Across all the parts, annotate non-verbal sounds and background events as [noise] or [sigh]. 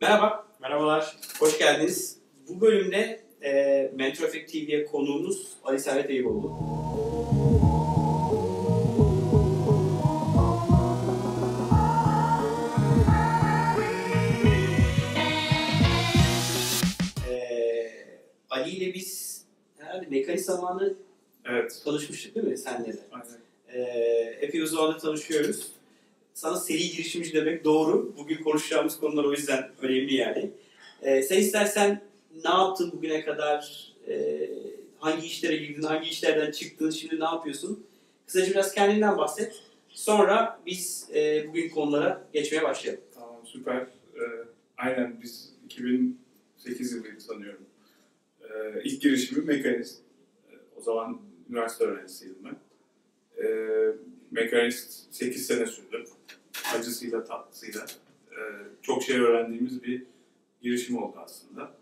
Merhaba, Merhabalar. hoş geldiniz. Bu bölümde e, Mentor Effect TV'ye konuğumuz Ali Servet Eyüboğlu. E, Ali ile biz herhalde mekanik zamanı Evet. tanışmıştık değil mi senle de? Aynen. E, epey zamandır tanışıyoruz. Sana seri girişimci demek doğru. Bugün konuşacağımız konular o yüzden önemli yani. E, sen istersen ne yaptın bugüne kadar? E, hangi işlere girdin? Hangi işlerden çıktın? Şimdi ne yapıyorsun? Kısaca biraz kendinden bahset. Sonra biz e, bugün konulara geçmeye başlayalım. Tamam süper. Ee, aynen biz 2008 yılıydı sanıyorum. Ee, ilk girişimim mekanist. Ee, o zaman üniversite öğrencisiydim ben. Ee, mekanist 8 sene sürdü. Acısıyla tatlısıyla. Ee, çok şey öğrendiğimiz bir girişim oldu aslında.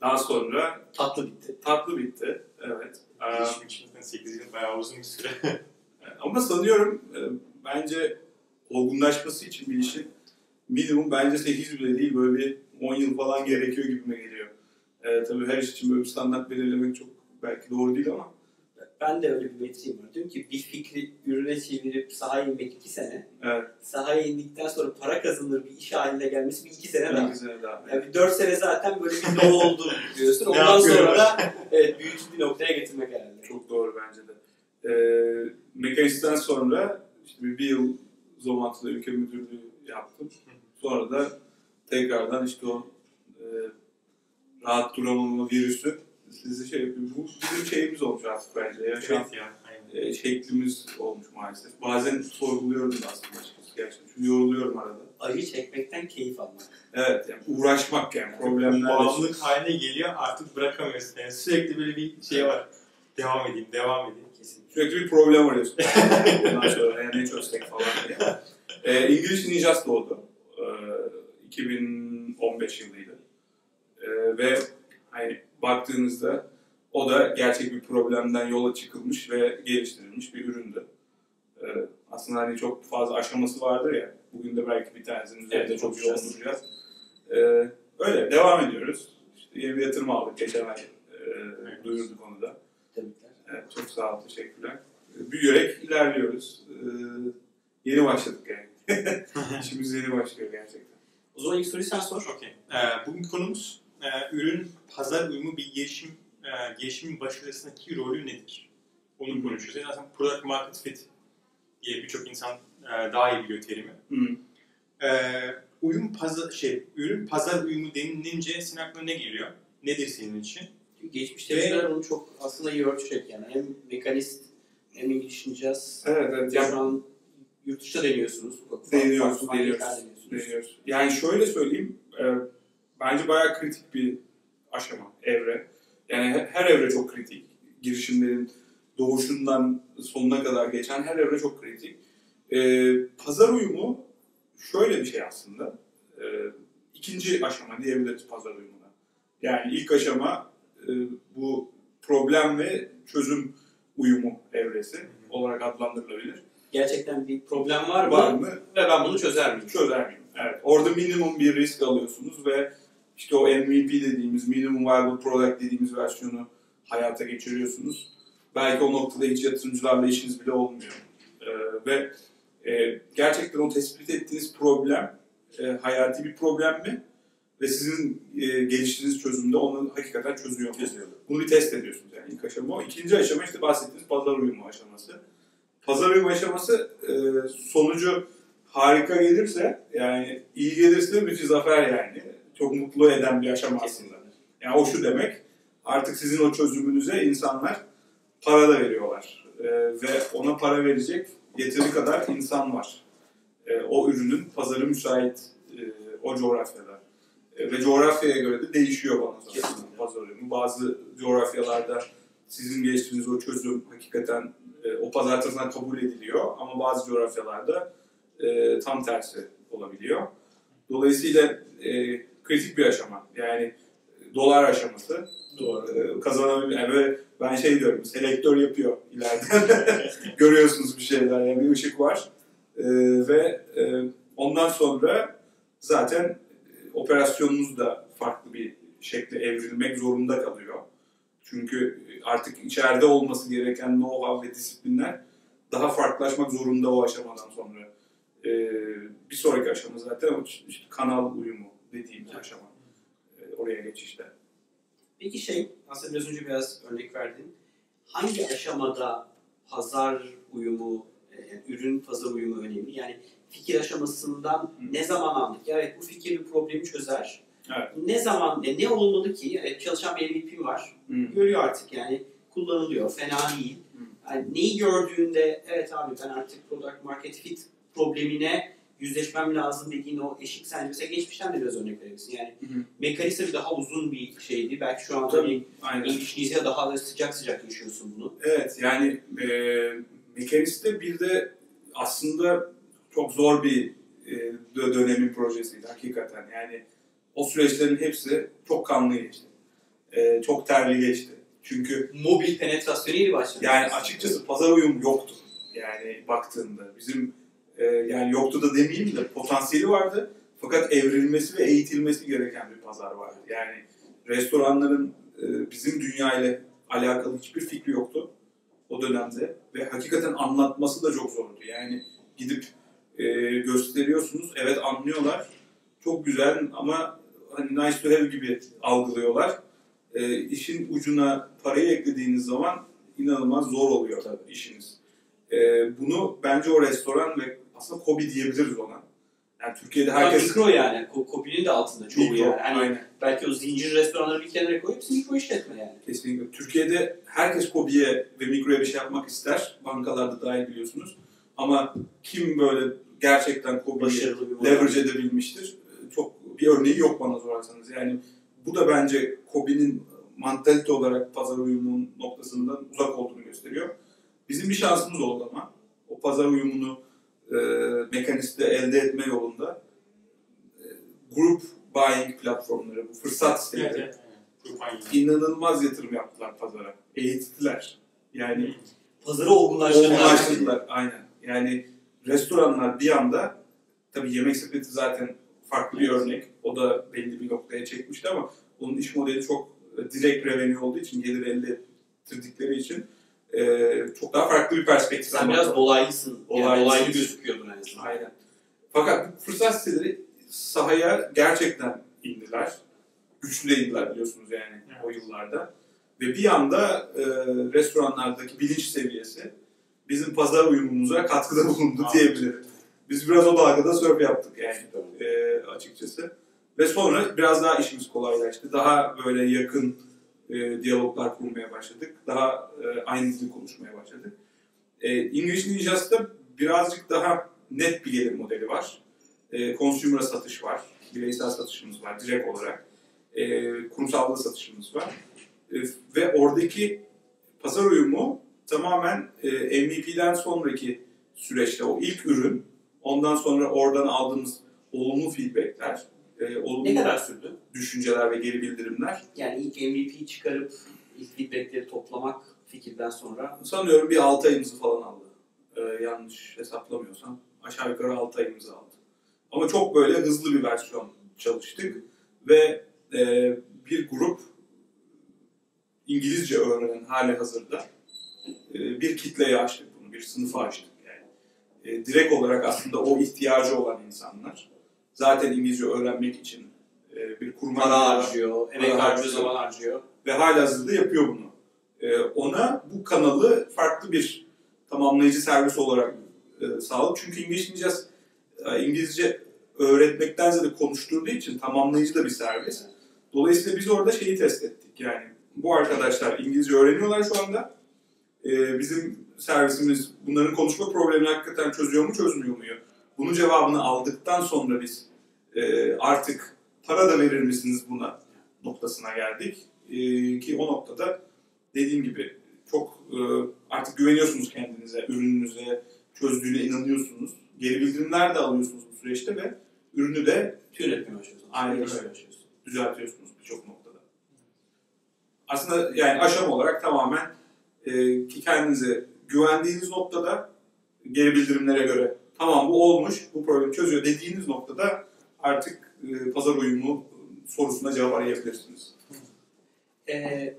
Daha sonra Tatlı bitti. tatlı bitti. Evet. Gelişim için 8 yıl bayağı uzun bir süre. [laughs] Ama sanıyorum e, bence olgunlaşması için bir işin minimum bence 8 bile değil böyle bir 10 yıl falan gerekiyor gibime geliyor. E, tabii her iş için böyle bir standart belirlemek çok belki doğru değil ama Ben de öyle bir metriğim var. Diyorum ki bir fikri ürüne çevirip sahaya inmek iki sene. evet, Sahaya indikten sonra para kazanılır bir iş haline gelmesi bir iki sene daha. bir sene daha. Yani bir dört sene zaten böyle bir ne [laughs] oldu diyorsun. Ondan sonra da evet, büyük bir noktaya getirmek herhalde. Çok doğru bence de. E, Mekanist'ten sonra işte bir, yıl Zomantı'da ülke müdürlüğü yaptım. Sonra da tekrardan işte o e, rahat duramama virüsü sizi şey. Bu bizim şeyimiz olmuş artık bence. Yaşam evet ya. Aynen. e, şeklimiz olmuş maalesef. Bazen sorguluyorum da aslında açıkçası gerçekten. Çünkü yoruluyorum arada. Acı çekmekten keyif almak. Evet yani uğraşmak yani problemlerle. Bağımlılık haline geliyor artık bırakamıyorsun. Yani sürekli böyle bir şey var. Devam edeyim, devam edeyim. Kesinlikle. Sürekli bir problem arıyorsun. Ondan sonra yani ne çözsek falan diye. E, İngiliz Ninjas doğdu. E, 2015 yılıydı. E, ve hani baktığınızda o da gerçek bir problemden yola çıkılmış ve geliştirilmiş bir üründü. E, aslında hani çok fazla aşaması vardır ya. Bugün de belki bir tanesinin üzerinde Evet, çok yoğun duracağız. E, öyle devam ediyoruz. İşte yeni bir yatırım aldık geçen ay. E, duyurduk onu da. Tebrikler. Evet, çok sağ ol, teşekkürler. Büyüyerek ilerliyoruz. Ee, yeni başladık yani. [laughs] İşimiz yeni başlıyor gerçekten. O zaman ilk soruyu sen sor. Okey. Ee, bugün konumuz e, ürün pazar uyumu bir gelişim e, gelişimin başarısındaki rolü nedir? Onu konuşuyoruz. Yani Zaten product market fit diye birçok insan e, daha iyi biliyor terimi. Hı. Ee, uyum pazar şey ürün pazar uyumu denilince senin aklına ne geliyor? Nedir senin için? Çünkü geçmiş tecrübeler onu çok aslında iyi ölçecek yani. Hem mekanist hem ilişkineceğiz. Evet, evet. Şu Yani, an yurt dışında deniyorsunuz. Deniyoruz, deniyoruz. deniyoruz. yani şöyle söyleyeyim, e, bence bayağı kritik bir aşama, evre. Yani he- her evre çok kritik. Girişimlerin doğuşundan sonuna kadar geçen her evre çok kritik. E, pazar uyumu şöyle bir şey aslında. E, ikinci aşama diyebiliriz pazar uyumuna. Yani ilk aşama e, bu problem ve çözüm uyumu evresi olarak adlandırılabilir. Gerçekten bir problem var mı? Var mı? Ve ben bunu çözer miyim? Çözer miyim? Evet. Orada minimum bir risk alıyorsunuz ve işte o MVP dediğimiz, minimum viable product dediğimiz versiyonu hayata geçiriyorsunuz. Belki o noktada hiç yatırımcılarla işiniz bile olmuyor. Ee, ve e, gerçekten o tespit ettiğiniz problem e, hayati bir problem mi? Ve sizin e, geliştirdiğiniz çözümde onu hakikaten çözüyor mu? Bunu bir test ediyorsunuz yani ilk aşama o. İkinci aşama işte bahsettiğiniz pazar uyumu aşaması. Pazar uyumu aşaması e, sonucu harika gelirse yani iyi gelirse bir zafer yani. Çok mutlu eden bir aşama aslında. Yani o şu demek artık sizin o çözümünüze insanlar para da veriyorlar. E, ve ona para verecek yeteri kadar insan var. E, o ürünün pazarı müsait e, o coğrafyada. E, ve coğrafyaya göre de değişiyor bana ürünü. Bazı coğrafyalarda sizin geliştirdiğiniz o çözüm hakikaten e, o pazar tarafından kabul ediliyor ama bazı coğrafyalarda e, tam tersi olabiliyor. Dolayısıyla e, kritik bir aşama. Yani e, dolar aşaması. Doğru. E, kazanabilir. Yani böyle ben şey diyorum, selektör yapıyor ileride. [laughs] Görüyorsunuz bir şeyler, yani bir ışık var. E, ve e, ondan sonra zaten operasyonunuz da farklı bir şekle evrilmek zorunda kalıyor. Çünkü artık içeride olması gereken know-how ve disiplinler daha farklılaşmak zorunda o aşamadan sonra. Ee, bir sonraki aşama zaten o işte kanal uyumu dediğimiz Evet. aşama. Ee, oraya geçişte. Peki şey, aslında biraz önce biraz örnek verdin. Hangi aşamada pazar uyumu, e, yani ürün pazar uyumu önemli? Yani fikir aşamasından ne zaman anladık? Ya Evet bu fikir bir problemi çözer. Evet. Ne zaman, e, ne olmalı ki? Evet, çalışan bir MVP'm var. Hı. Görüyor artık yani kullanılıyor, fena değil. Hı. Yani neyi gördüğünde evet abi ben artık product market fit problemine yüzleşmem lazım dediğin o eşik sence mesela geçmişten de biraz örnek verebilirsin. Yani. Mekanizma bir daha uzun bir şeydi. Belki şu anda Tabii. İngilizce daha da sıcak sıcak yaşıyorsun bunu. Evet yani e, Mekanist'te bir de aslında çok zor bir e, dö- dönemin projesiydi hakikaten. Yani o süreçlerin hepsi çok kanlı geçti. E, çok terli geçti. Çünkü Mobil penetrasyonuyla başladı. yani açıkçası pazar uyum yoktu. Yani baktığında bizim e, yani yoktu da demeyeyim de potansiyeli vardı. Fakat evrilmesi ve eğitilmesi gereken bir pazar vardı. Yani restoranların e, bizim dünya ile alakalı hiçbir fikri yoktu o dönemde ve hakikaten anlatması da çok zordu. Yani gidip e, gösteriyorsunuz, evet anlıyorlar, çok güzel ama hani nice to have gibi algılıyorlar. E, işin ucuna parayı eklediğiniz zaman inanılmaz zor oluyor tabii işiniz. Bunu bence o restoran ve aslında Kobi diyebiliriz ona. Yani Türkiye'de Herkes... mikro yani. Ko- Kopinin de altında çoğu Mikro, yani. Hani aynen. belki o zincir restoranları bir kenara koyup hepsi mikro işletme yani. Kesinlikle. Türkiye'de herkes Kobi'ye ve Mikro'ya bir şey yapmak ister. Bankalarda dahil biliyorsunuz. Ama kim böyle gerçekten Kobi'yi leverage edebilmiştir? Çok bir örneği yok bana sorarsanız. Yani bu da bence Kobi'nin mantalite olarak pazar uyumunun noktasından uzak olduğunu gösteriyor. Bizim bir şansımız oldu ama o pazar uyumunu e, mekaniste elde etme yolunda e, group buying platformları, bu fırsat siteleri Evet, evet. İnanılmaz yatırım yaptılar pazara. Eğittiler. Yani Pazarı olgunlaştırdılar. olgunlaştırdılar. Aynen. Yani restoranlar bir anda tabii yemek sepeti zaten farklı bir örnek. O da belli bir noktaya çekmişti ama onun iş modeli çok e, direkt revenue olduğu için, gelir elde ettirdikleri için e, çok daha farklı bir perspektif. Sen biraz dolaylısın. Yani Dolaylısın. dolaylı gözüküyordun en azından. Aynen. Fakat bu fırsat siteleri sahaya gerçekten indiler. Güçlü de indiler biliyorsunuz yani Evet. o yıllarda. Ve bir anda e, restoranlardaki bilinç seviyesi bizim pazar uyumumuza katkıda bulundu diyebilirim. Biz biraz o dalgada surf yaptık yani e, açıkçası. Ve sonra biraz daha işimiz kolaylaştı. Daha böyle yakın e, diyaloglar kurmaya başladık. Daha e, aynı dili konuşmaya başladık. E, English Ninjas'ta birazcık daha net bir gelir modeli var. E, consumer'a satış var. Bireysel satışımız var direkt olarak. E, kurumsalda satışımız var. E, ve oradaki pazar uyumu tamamen e, MVP'den sonraki süreçte o ilk ürün, ondan sonra oradan aldığımız olumlu feedbackler, e, olumlu Ne kadar sürdü? Düşünceler ve geri bildirimler Yani ilk MVP çıkarıp ilk feedbackleri toplamak fikirden sonra sanıyorum bir 6 ayımızı falan aldı. E, yanlış hesaplamıyorsam. Aşağı yukarı 6 ayımızı aldı. Ama çok böyle hızlı bir versiyon çalıştık ve e, bir grup İngilizce öğrenen hali hazırda e, bir kitleye açtık bunu, bir sınıfa açtık yani. E, direkt olarak aslında o ihtiyacı olan insanlar zaten İngilizce öğrenmek için e, bir kurma para harcıyor, emek harcıyor, zaman harcıyor. ve halihazırda yapıyor bunu. E, ona bu kanalı farklı bir tamamlayıcı servis olarak e, sağladık. Çünkü İngilizce e, İngilizce öğretmekten ziyade konuşturduğu için tamamlayıcı da bir servis. Dolayısıyla biz orada şeyi test ettik. Yani bu arkadaşlar İngilizce öğreniyorlar şu anda. Bizim servisimiz bunların konuşma problemini hakikaten çözüyor mu çözmüyor mu? Bunun cevabını aldıktan sonra biz e, artık para da verir misiniz buna noktasına geldik. E, ki o noktada dediğim gibi çok e, artık güveniyorsunuz kendinize, ürününüze, çözdüğüne inanıyorsunuz. Geri bildirimler de alıyorsunuz bu süreçte ve ürünü de Yönetmeye başlıyorsun. Aynen Yönetmeye öyle. başlıyorsun. düzeltiyorsunuz birçok noktada. Aslında yani aşama olarak tamamen e, ki kendinize güvendiğiniz noktada geri bildirimlere göre tamam bu olmuş, bu problemi çözüyor dediğiniz noktada artık e, pazar uyumu sorusuna cevap arayabilirsiniz. Ee,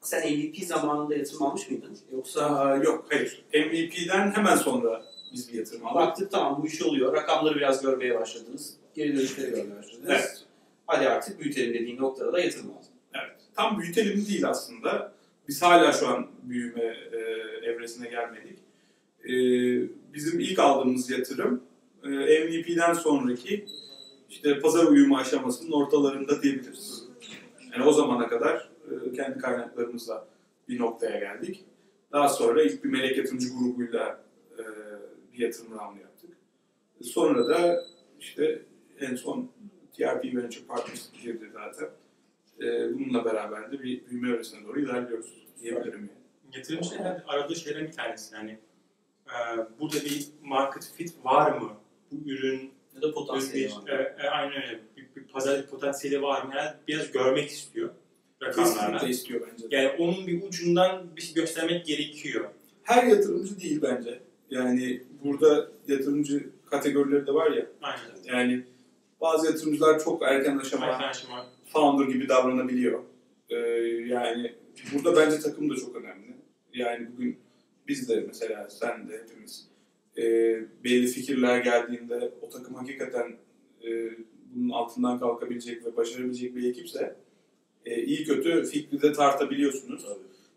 sen MVP zamanında yatırım almış mıydın? Yoksa Aa, yok, hayır. MVP'den hemen sonra biz bir yatırım aldık. baktık tamam bu iş oluyor. Rakamları biraz görmeye başladınız. Geri dönüşleri görmeye başladınız. Evet. Hadi artık büyütelim dediğin noktada da yatırım aldın. Evet. Tam büyütelim değil aslında. Biz hala şu an büyüme e, evresine gelmedik. E, bizim ilk aldığımız yatırım e, MVP'den sonraki işte pazar uyumu aşamasının ortalarında diyebiliriz. Yani o zamana kadar e, kendi kaynaklarımızla bir noktaya geldik. Daha sonra ilk bir melek yatırımcı grubuyla e, bir yatırım roundu yaptık. Sonra da işte en son TRP Venture Partners girdi zaten. E, bununla beraber de bir büyüme evresine doğru ilerliyoruz diyebilirim yani. Yatırımcıların aradığı şeylerin bir tanesi. Yani burada bir market fit var mı? Bu ürün Ya da bir, potansiyeli bir, var. e, e, aynen öyle. Bir, bir pazar potansiyeli var mı? Yani biraz görmek istiyor rakamlarla. Kesinlikle istiyor bence. de. Yani onun bir ucundan bir şey göstermek gerekiyor. Her yatırımcı değil bence. Yani burada yatırımcı kategorileri de var ya. Aynen. Yani bazı yatırımcılar çok erken aşama Arkadaşım founder gibi davranabiliyor. Ee, yani burada bence takım da çok önemli. Yani bugün biz de mesela sen de hepimiz e, belli fikirler geldiğinde o takım hakikaten e, bunun altından kalkabilecek ve başarabilecek bir ekipse e, iyi kötü fikri de tartabiliyorsunuz.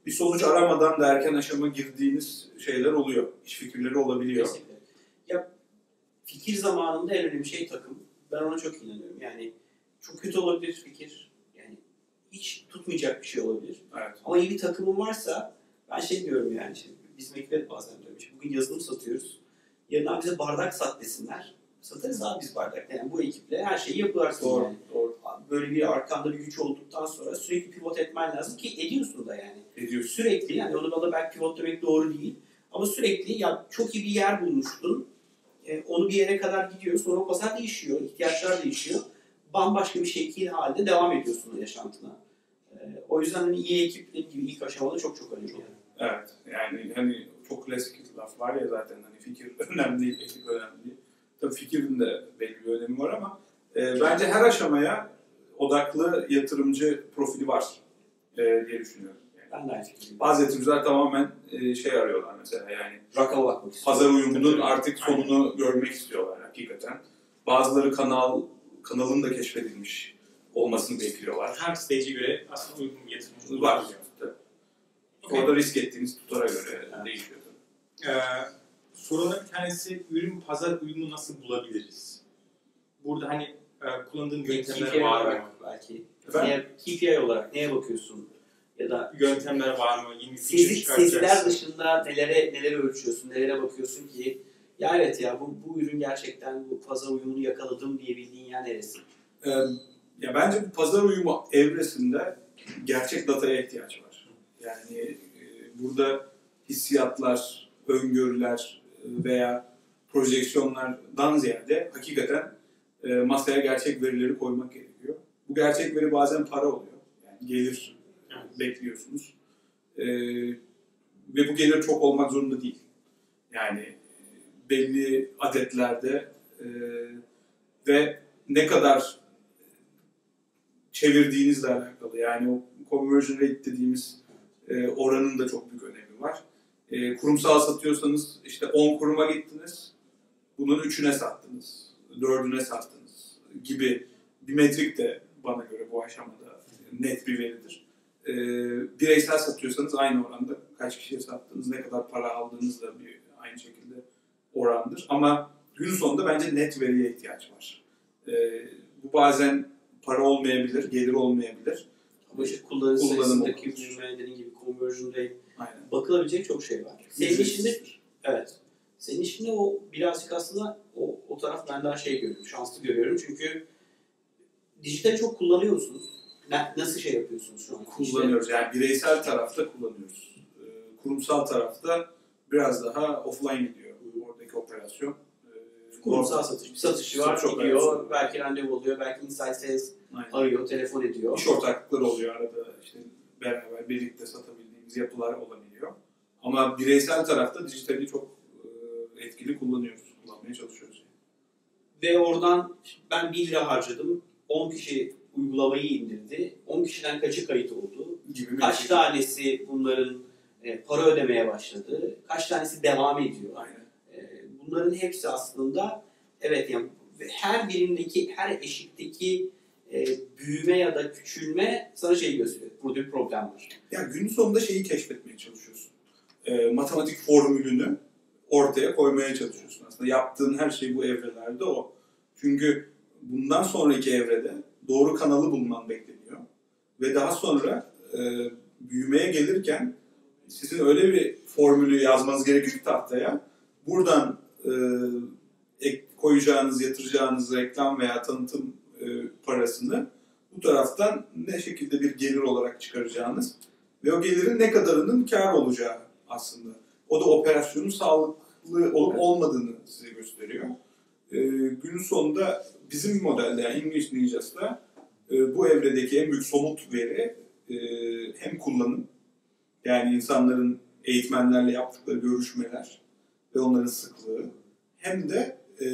Bir sonuç aramadan da erken aşama girdiğiniz şeyler oluyor. İş fikirleri olabiliyor. Kesinlikle. Ya fikir zamanında en önemli şey takım. Ben ona çok inanıyorum. Yani çok kötü olabilir fikir. Yani hiç tutmayacak bir şey olabilir. Evet. Ama iyi bir takımın varsa ben şey diyorum yani şimdi bizim ekibe de bazen diyorum işte bugün yazılım satıyoruz. Yarın abi bize bardak sat desinler. Satarız abi biz bardak. Yani bu ekiple her şeyi yaparsın Doğru. yani. Doğru. Böyle bir arkanda bir güç olduktan sonra sürekli pivot etmen lazım ki ediyorsun da yani. Ediyorsun. Sürekli yani onu bana belki pivot demek doğru değil. Ama sürekli ya çok iyi bir yer bulmuştun. E, onu bir yere kadar gidiyor. Sonra o pazar değişiyor. ihtiyaçlar değişiyor. Bambaşka bir şekil halde devam ediyorsun yaşantına. E, o yüzden hani iyi ekip gibi ilk aşamada çok çok önemli. Yani. Evet. Yani hani çok klasik laf var ya zaten hani fikir [laughs] önemli değil, ekip önemli değil. Tabii fikirin de belli bir önemi var ama e, bence her aşamaya odaklı yatırımcı profili var e, diye düşünüyorum. Yani Ben de aynı fikirdeyim. bazı yatırımcılar tamamen e, şey arıyorlar mesela yani Rakama bakmak istiyorum. pazar uyumunun artık sonunu görmek istiyorlar hakikaten. Bazıları kanal kanalın da keşfedilmiş olmasını bekliyorlar. her stage'e göre aslında uygun bir yatırım Var. Tabii. Orada risk ettiğiniz tutara göre Evet. değişiyor. Ee, soruların bir tanesi ürün pazar uyumu nasıl bulabiliriz? Burada hani e, kullandığın yöntemler KPI var mı? olarak belki. Efendim? Neye, KPI olarak neye bakıyorsun? Ya da Yöntemler var mı? Yeni bir Sezi, feature çıkartacaksın. seziler dışında nelere nelere ölçüyorsun, nelere bakıyorsun ki ya evet ya bu, bu ürün gerçekten bu pazar uyumunu yakaladım diyebildiğin yer neresi? Ee, ya bence bu pazar uyumu evresinde gerçek dataya ihtiyaç var. Yani e, burada hissiyatlar, öngörüler e, veya projeksiyonlardan ziyade hakikaten e, masaya gerçek verileri koymak gerekiyor. Bu gerçek veri bazen para oluyor. Yani gelir Evet. bekliyorsunuz. E, ve bu gelir çok olmak zorunda değil. Yani belli adetlerde e, ve ne kadar çevirdiğinizle alakalı. Yani o conversion rate dediğimiz e, oranın da çok büyük önemi var. E, kurumsal satıyorsanız işte 10 kuruma gittiniz, bunun 3'üne sattınız, 4'üne sattınız gibi bir metrik de bana göre bu aşamada net bir veridir. E, bireysel satıyorsanız aynı oranda kaç kişiye sattınız, ne kadar para aldığınız da bir aynı şekilde orandır. Ama gün sonunda bence net veriye ihtiyaç var. E, bu bazen para olmayabilir, gelir olmayabilir. Ama işte kullanıcı Kullanım sayısındaki büyüme dediğin gibi conversion rate Aynen. bakılabilecek çok şey var. Senin işinde evet. Senin işinde o birazcık aslında o, o taraf ben daha şey görüyorum, şanslı görüyorum çünkü dijitali çok kullanıyor musunuz? Ne, nasıl şey yapıyorsunuz şu an? kullanıyoruz. Yani bireysel tarafta kullanıyoruz. Ee, Kurumsal tarafta biraz daha offline gidiyor oradaki operasyon. Kurumsal satış. Bir satışı var, Çok gidiyor, önemli. belki randevu oluyor, belki inside sales Aynen. arıyor, telefon ediyor. İş ortaklıkları oluyor arada işte beraber birlikte satabildiğimiz yapılar olabiliyor. Ama bireysel tarafta dijitali çok e, etkili kullanıyoruz, kullanmaya çalışıyoruz. ve oradan ben 1 lira harcadım. 10 kişi uygulamayı indirdi. 10 kişiden kaçı kayıt oldu? gibi Kaç şey. tanesi bunların e, para ödemeye başladı? Kaç tanesi devam ediyor? Aynen. E, bunların hepsi aslında evet yani her birindeki, her eşikteki e, büyüme ya da küçülme sana şey gösteriyor. Burada bir problem var. Ya günün sonunda şeyi keşfetmeye çalışıyorsun. Ee, matematik formülünü ortaya koymaya çalışıyorsun aslında. Yaptığın her şey bu evrelerde o. Çünkü bundan sonraki evrede doğru kanalı bulman bekleniyor. Ve daha sonra e, büyümeye gelirken sizin öyle bir formülü yazmanız gerekiyor ki tahtaya. Buradan e, koyacağınız, yatıracağınız reklam veya tanıtım e, parasını bu taraftan ne şekilde bir gelir olarak çıkaracağınız ve o gelirin ne kadarının kar olacağı aslında. O da operasyonun sağlıklı olup olmadığını size gösteriyor. Ee, günün sonunda bizim modelde yani English Ninjas'ta e, bu evredeki en büyük somut veri e, hem kullanım yani insanların eğitmenlerle yaptıkları görüşmeler ve onların sıklığı hem de e,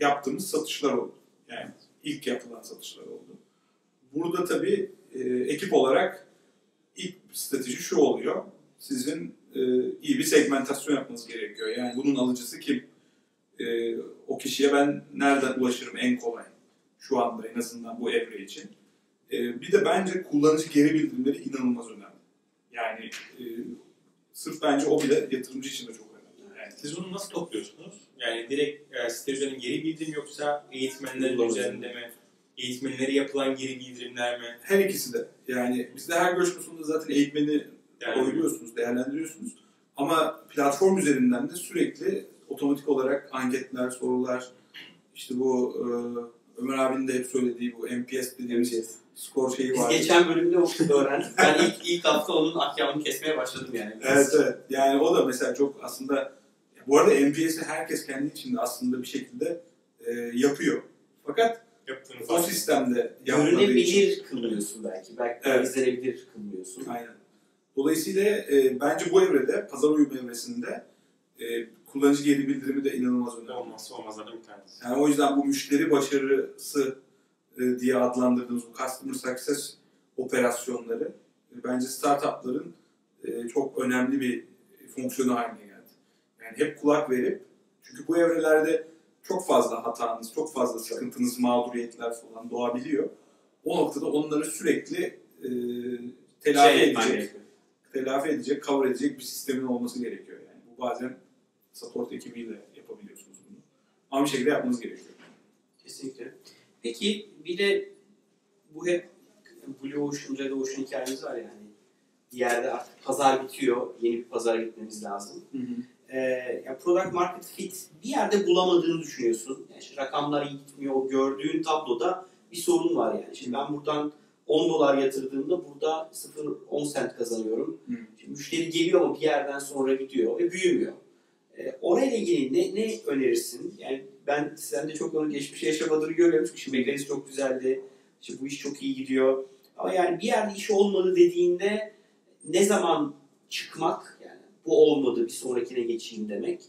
yaptığımız satışlar oldu. Yani ilk yapılan satışlar oldu. Burada tabii e, ekip olarak ilk strateji şu oluyor. Sizin e, iyi bir segmentasyon yapmanız gerekiyor. Yani bunun alıcısı kim? E, o kişiye ben nereden ulaşırım en kolay? Şu anda en azından bu evre için. E, bir de bence kullanıcı geri bildirimleri inanılmaz önemli. Yani e, sırf bence o bile yatırımcı için de çok Siz bunu nasıl topluyorsunuz? Yani direkt e, site üzerinden geri bildirim yoksa eğitmenlerin Doğru. üzerinde mi? Eğitmenlere yapılan geri bildirimler mi? her ikisi de. Yani bizde her görüşme sonunda zaten eğitmeni Yani oyluyorsunuz, değerlendiriyorsunuz. Ama platform üzerinden de sürekli otomatik olarak anketler, sorular, işte bu e, Ömer abinin de hep söylediği bu MPS dediğimiz skor şeyi Biz var. geçen bölümde okuduk öğrendik. Ben ilk, ilk hafta onun ahkamını kesmeye başladım yani. Evet evet. Yani o da mesela çok aslında bu arada MPS'i herkes kendi içinde aslında bir şekilde e, yapıyor. Fakat yaptığını o fark sistemde. Görünebilir kılmıyorsun belki. Belki Evet. izlenebilir kılmıyorsun. Aynen. Dolayısıyla e, bence bu evrede, pazar uyum evresinde e, kullanıcı geri bildirimi de inanılmaz önemli. olmazsa olmazlardan bir tanesi. Yani o yüzden bu müşteri başarısı e, diye adlandırdığımız bu customer success operasyonları e, bence startupların e, çok önemli bir fonksiyonu haline geldi. Yani hep kulak verip çünkü bu evrelerde çok fazla hatanız, çok fazla sıkıntınız, mağduriyetler falan doğabiliyor. O noktada onları sürekli e, telafi Şey edecek, gerekiyor. telafi edecek, cover edecek bir sistemin olması gerekiyor. Yani bu bazen support ekibiyle yapabiliyorsunuz bunu. Ama bir şekilde yapmanız gerekiyor. Kesinlikle. Peki bir de bu hep Blue Ocean, Red Ocean hikayemiz var yani. Bir yerde artık pazar bitiyor, yeni bir pazara gitmemiz lazım. Ya product market fit bir yerde bulamadığını düşünüyorsun. Yani işte rakamlar iyi gitmiyor. O gördüğün tabloda bir sorun var yani. Şimdi ben buradan 10 dolar yatırdığımda burada 0-10 sent kazanıyorum. Şimdi müşteri geliyor ama bir yerden sonra gidiyor ve büyümüyor. Ee, orayla ilgili ne, ne önerirsin? Yani ben sende çok onun geçmişte yaşamadığını görüyorum. Çünkü şimdi mekanizm çok güzeldi. İşte bu iş çok iyi gidiyor. Ama yani bir yerde iş olmadı dediğinde ne zaman çıkmak bu olmadı bir sonrakine geçeyim demek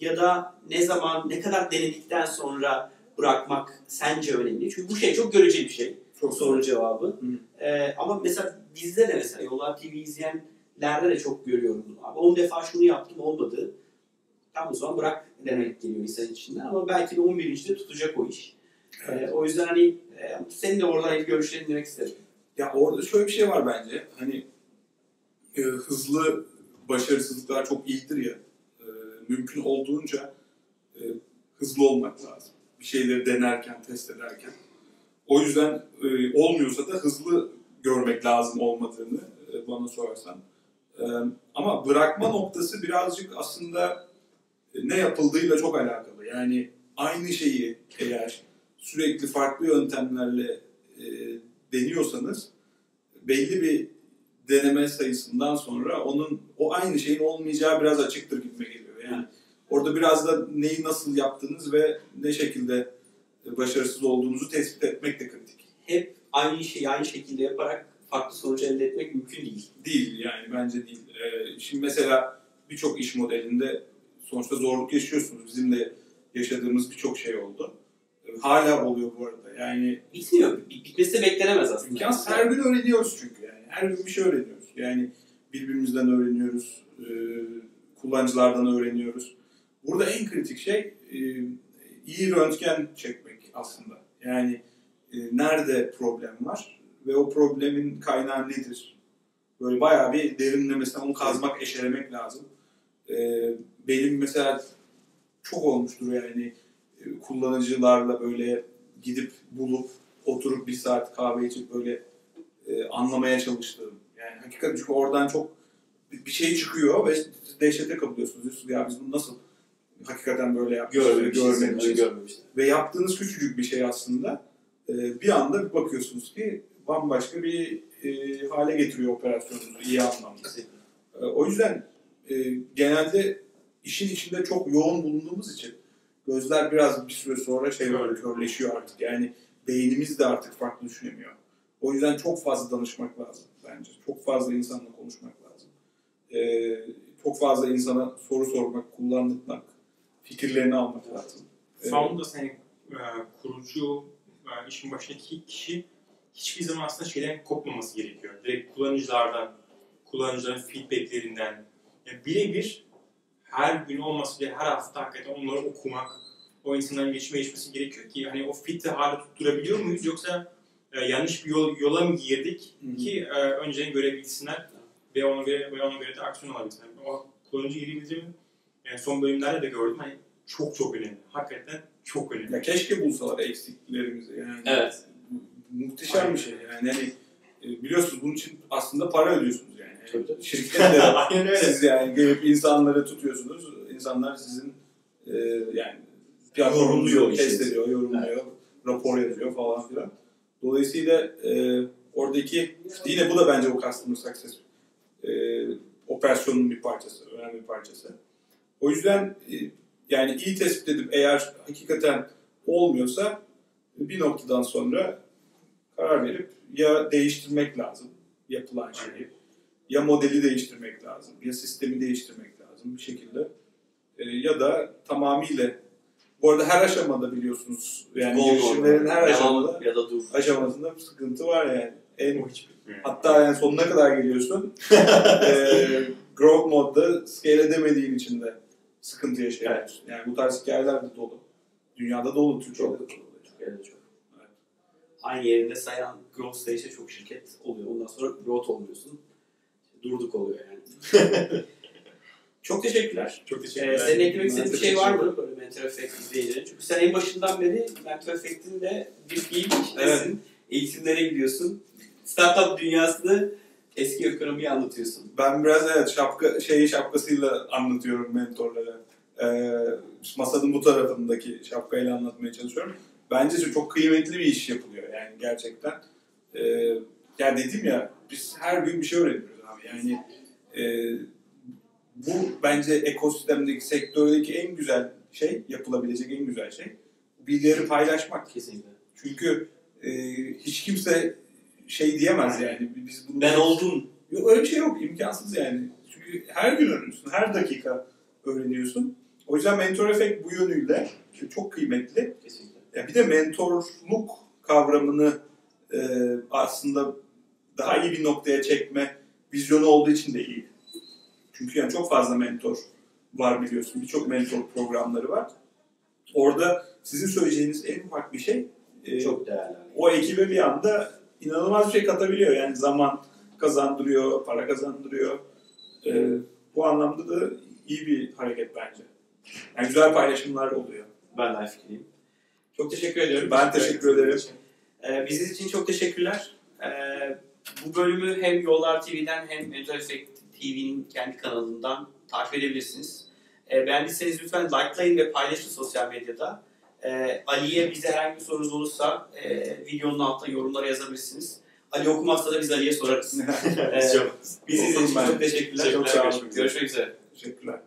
ya da ne zaman ne kadar denedikten sonra bırakmak sence önemli? Çünkü bu şey çok göreceli bir şey. Çok Soru cevabı. Hı. Ee, ama mesela bizde de mesela Yollar TV izleyenlerde de çok görüyorum. bunu. Abi 10 defa şunu yaptım olmadı. Tam o zaman bırak demek geliyor insan içinden ama belki de 11. de tutacak o iş. Ee, o yüzden hani e, senin de oradan ilk görüşlerini dinlemek isterim. Ya orada şöyle bir şey var bence. Hani e, hızlı başarısızlıklar çok iyidir ya. E, mümkün olduğunca e, hızlı olmak lazım. Bir şeyleri denerken, test ederken. O yüzden e, olmuyorsa da hızlı görmek lazım olmadığını e, bana sorarsan. E, ama bırakma noktası birazcık aslında e, ne yapıldığıyla çok alakalı. Yani aynı şeyi eğer sürekli farklı yöntemlerle e, deniyorsanız belli bir deneme sayısından sonra onun o aynı şeyin olmayacağı biraz açıktır gitme geliyor. Yani orada biraz da neyi nasıl yaptığınız ve ne şekilde e, başarısız olduğunuzu tespit etmek de kritik. Hep aynı şeyi aynı şekilde yaparak farklı sonuç elde etmek mümkün değil. Değil yani bence değil. Ee, şimdi mesela birçok iş modelinde sonuçta zorluk yaşıyorsunuz. Bizim de yaşadığımız birçok şey oldu. hala oluyor bu arada. Yani Bitmiyor. Bit- Bitmesi beklenemez aslında. imkansız. Her gün öğreniyoruz çünkü. Her gün bir şey öğreniyoruz. Yani birbirimizden öğreniyoruz. e, kullanıcılardan öğreniyoruz. Burada en kritik şey e, iyi röntgen çekmek aslında. Yani e, nerede problem var ve o problemin kaynağı nedir? Böyle bayağı bir derinlemesine onu kazmak, eşelemek lazım. Benim mesela çok olmuştur yani kullanıcılarla böyle gidip bulup oturup bir saat kahve içip böyle e, anlamaya çalıştığım. Yani hakikaten çünkü oradan çok bir şey çıkıyor ve dehşete kapılıyorsunuz. Diyorsunuz ya biz bunu nasıl hakikaten böyle yapmışız Görmemişiz. görmemişiz. Görmemişiz. Ve yaptığınız küçücük bir şey aslında e, bir anda bir bakıyorsunuz ki bambaşka bir e, hale getiriyor operasyonunuzu iyi anlamda. E, O yüzden e, genelde işin içinde çok yoğun bulunduğumuz için gözler biraz bir süre sonra şey böyle körleşiyor artık. Yani beynimiz de artık farklı düşünemiyor. O yüzden çok fazla danışmak lazım bence. Çok fazla insanla konuşmak lazım. E, çok fazla insana soru sormak, kullandırmak, fikirlerini almak lazım. E, Founders hani e, kurucu, e, işin başındaki kişi hiçbir zaman aslında şeyden kopmaması gerekiyor. Direkt kullanıcılardan, kullanıcıların feedbacklerinden yani birebir her gün olmasa bile her hafta hakikaten onları okumak, o insanların geçme geçmesi gerekiyor ki hani o fit'i hala tutturabiliyor muyuz yoksa e, yanlış bir yol, yola mı girdik ki e, önceden görebilsinler ve ona göre ve ona göre de aksiyon alabilsinler. O kullanıcı girişimi yani son bölümlerde de gördüm hani çok çok önemli. Hakikaten çok önemli. Ya keşke bulsalar eksiklerimizi yani. Evet. Muhteşem bir şey yani. yani e, biliyorsunuz bunun için aslında para ödüyorsunuz yani. Tabii, tabii. Şirket de [laughs] Aynen öyle. siz yani gelip insanları tutuyorsunuz. İnsanlar sizin e, yani platformunuzu Yorumluyor test ediyor, yorumluyor, rapor yazıyor falan filan. Dolayısıyla e, oradaki yine bu da bence o customer success e, operasyonun bir parçası, önemli bir parçası. O yüzden e, yani iyi tespit edip eğer hakikaten olmuyorsa bir noktadan sonra karar verip ya değiştirmek lazım yapılan şeyi ya modeli değiştirmek lazım ya sistemi değiştirmek lazım bir şekilde E, ya da tamamıyla bu arada her aşamada biliyorsunuz yani Gol girişimlerin her aşamada ya da dur. aşamasında bir sıkıntı var yani. En, hatta yani sonuna kadar geliyorsun. [laughs] e, growth modda scale edemediğin için de sıkıntı yaşayabiliyorsun. Yani bu tarz hikayeler de dolu. Dünyada dolu, Türkiye'de de dolu. Türkiye'de çok. Evet. Aynı yerinde sayan growth stage'de çok şirket oluyor. Ondan sonra growth olmuyorsun. Durduk oluyor yani. [laughs] çok teşekkürler. Çok Ee, teşekkürler. senin eklemek istediğin bir şey var mı böyle Mentor Effect izleyicilerin? Çünkü sen en başından beri Mentor Effect'in de bir fiil içindesin. Eğitimlere gidiyorsun. Startup dünyasını eski ekonomiyi anlatıyorsun. Ben biraz evet şapka şeyi şapkasıyla anlatıyorum mentorlara. Ee, masanın bu tarafındaki şapkayla anlatmaya çalışıyorum. Bence çok kıymetli bir iş yapılıyor yani gerçekten. Ee, yani dedim ya biz her gün bir şey öğreniyoruz abi. Yani e, bu bence ekosistemdeki sektördeki en güzel şey, yapılabilecek en güzel şey bilgileri paylaşmak. Kesinlikle. Çünkü e, hiç kimse şey diyemez yani biz bunu Ben oldum. Yok, öyle bir şey yok. imkansız yani. Çünkü her gün öğreniyorsun. Her dakika öğreniyorsun. O yüzden mentor efekt bu yönüyle çok kıymetli. Kesinlikle. Ya bir de mentorluk kavramını e, aslında daha iyi bir noktaya çekme vizyonu olduğu için de iyi. Çünkü yani çok fazla mentor var biliyorsun. Birçok mentor programları var. Orada sizin söyleyeceğiniz en ufak bir şey e, Çok değerli. o ekibe bir anda inanılmaz bir şey katabiliyor. Yani zaman kazandırıyor, para kazandırıyor. Ee, bu anlamda da iyi bir hareket bence. Yani güzel paylaşımlar oluyor. Ben de aynı fikirdeyim. Çok teşekkür ediyorum. Ben teşekkür ederim. Ee, bizi için çok teşekkürler. Ee, bu bölümü hem Yollar TV'den hem Mentor Effect TV'nin kendi kanalından takip edebilirsiniz. Ee, beğendiyseniz lütfen likelayın ve paylaşın sosyal medyada. Ee, Ali'ye bize herhangi bir sorunuz olursa e, videonun altına yorumlara yazabilirsiniz. Ali okumazsa da biz Ali'ye sorarız. [laughs] Bizi izlediğiniz için çok teşekkürler. Çok sağ olun. Görüşmek üzere. Teşekkürler.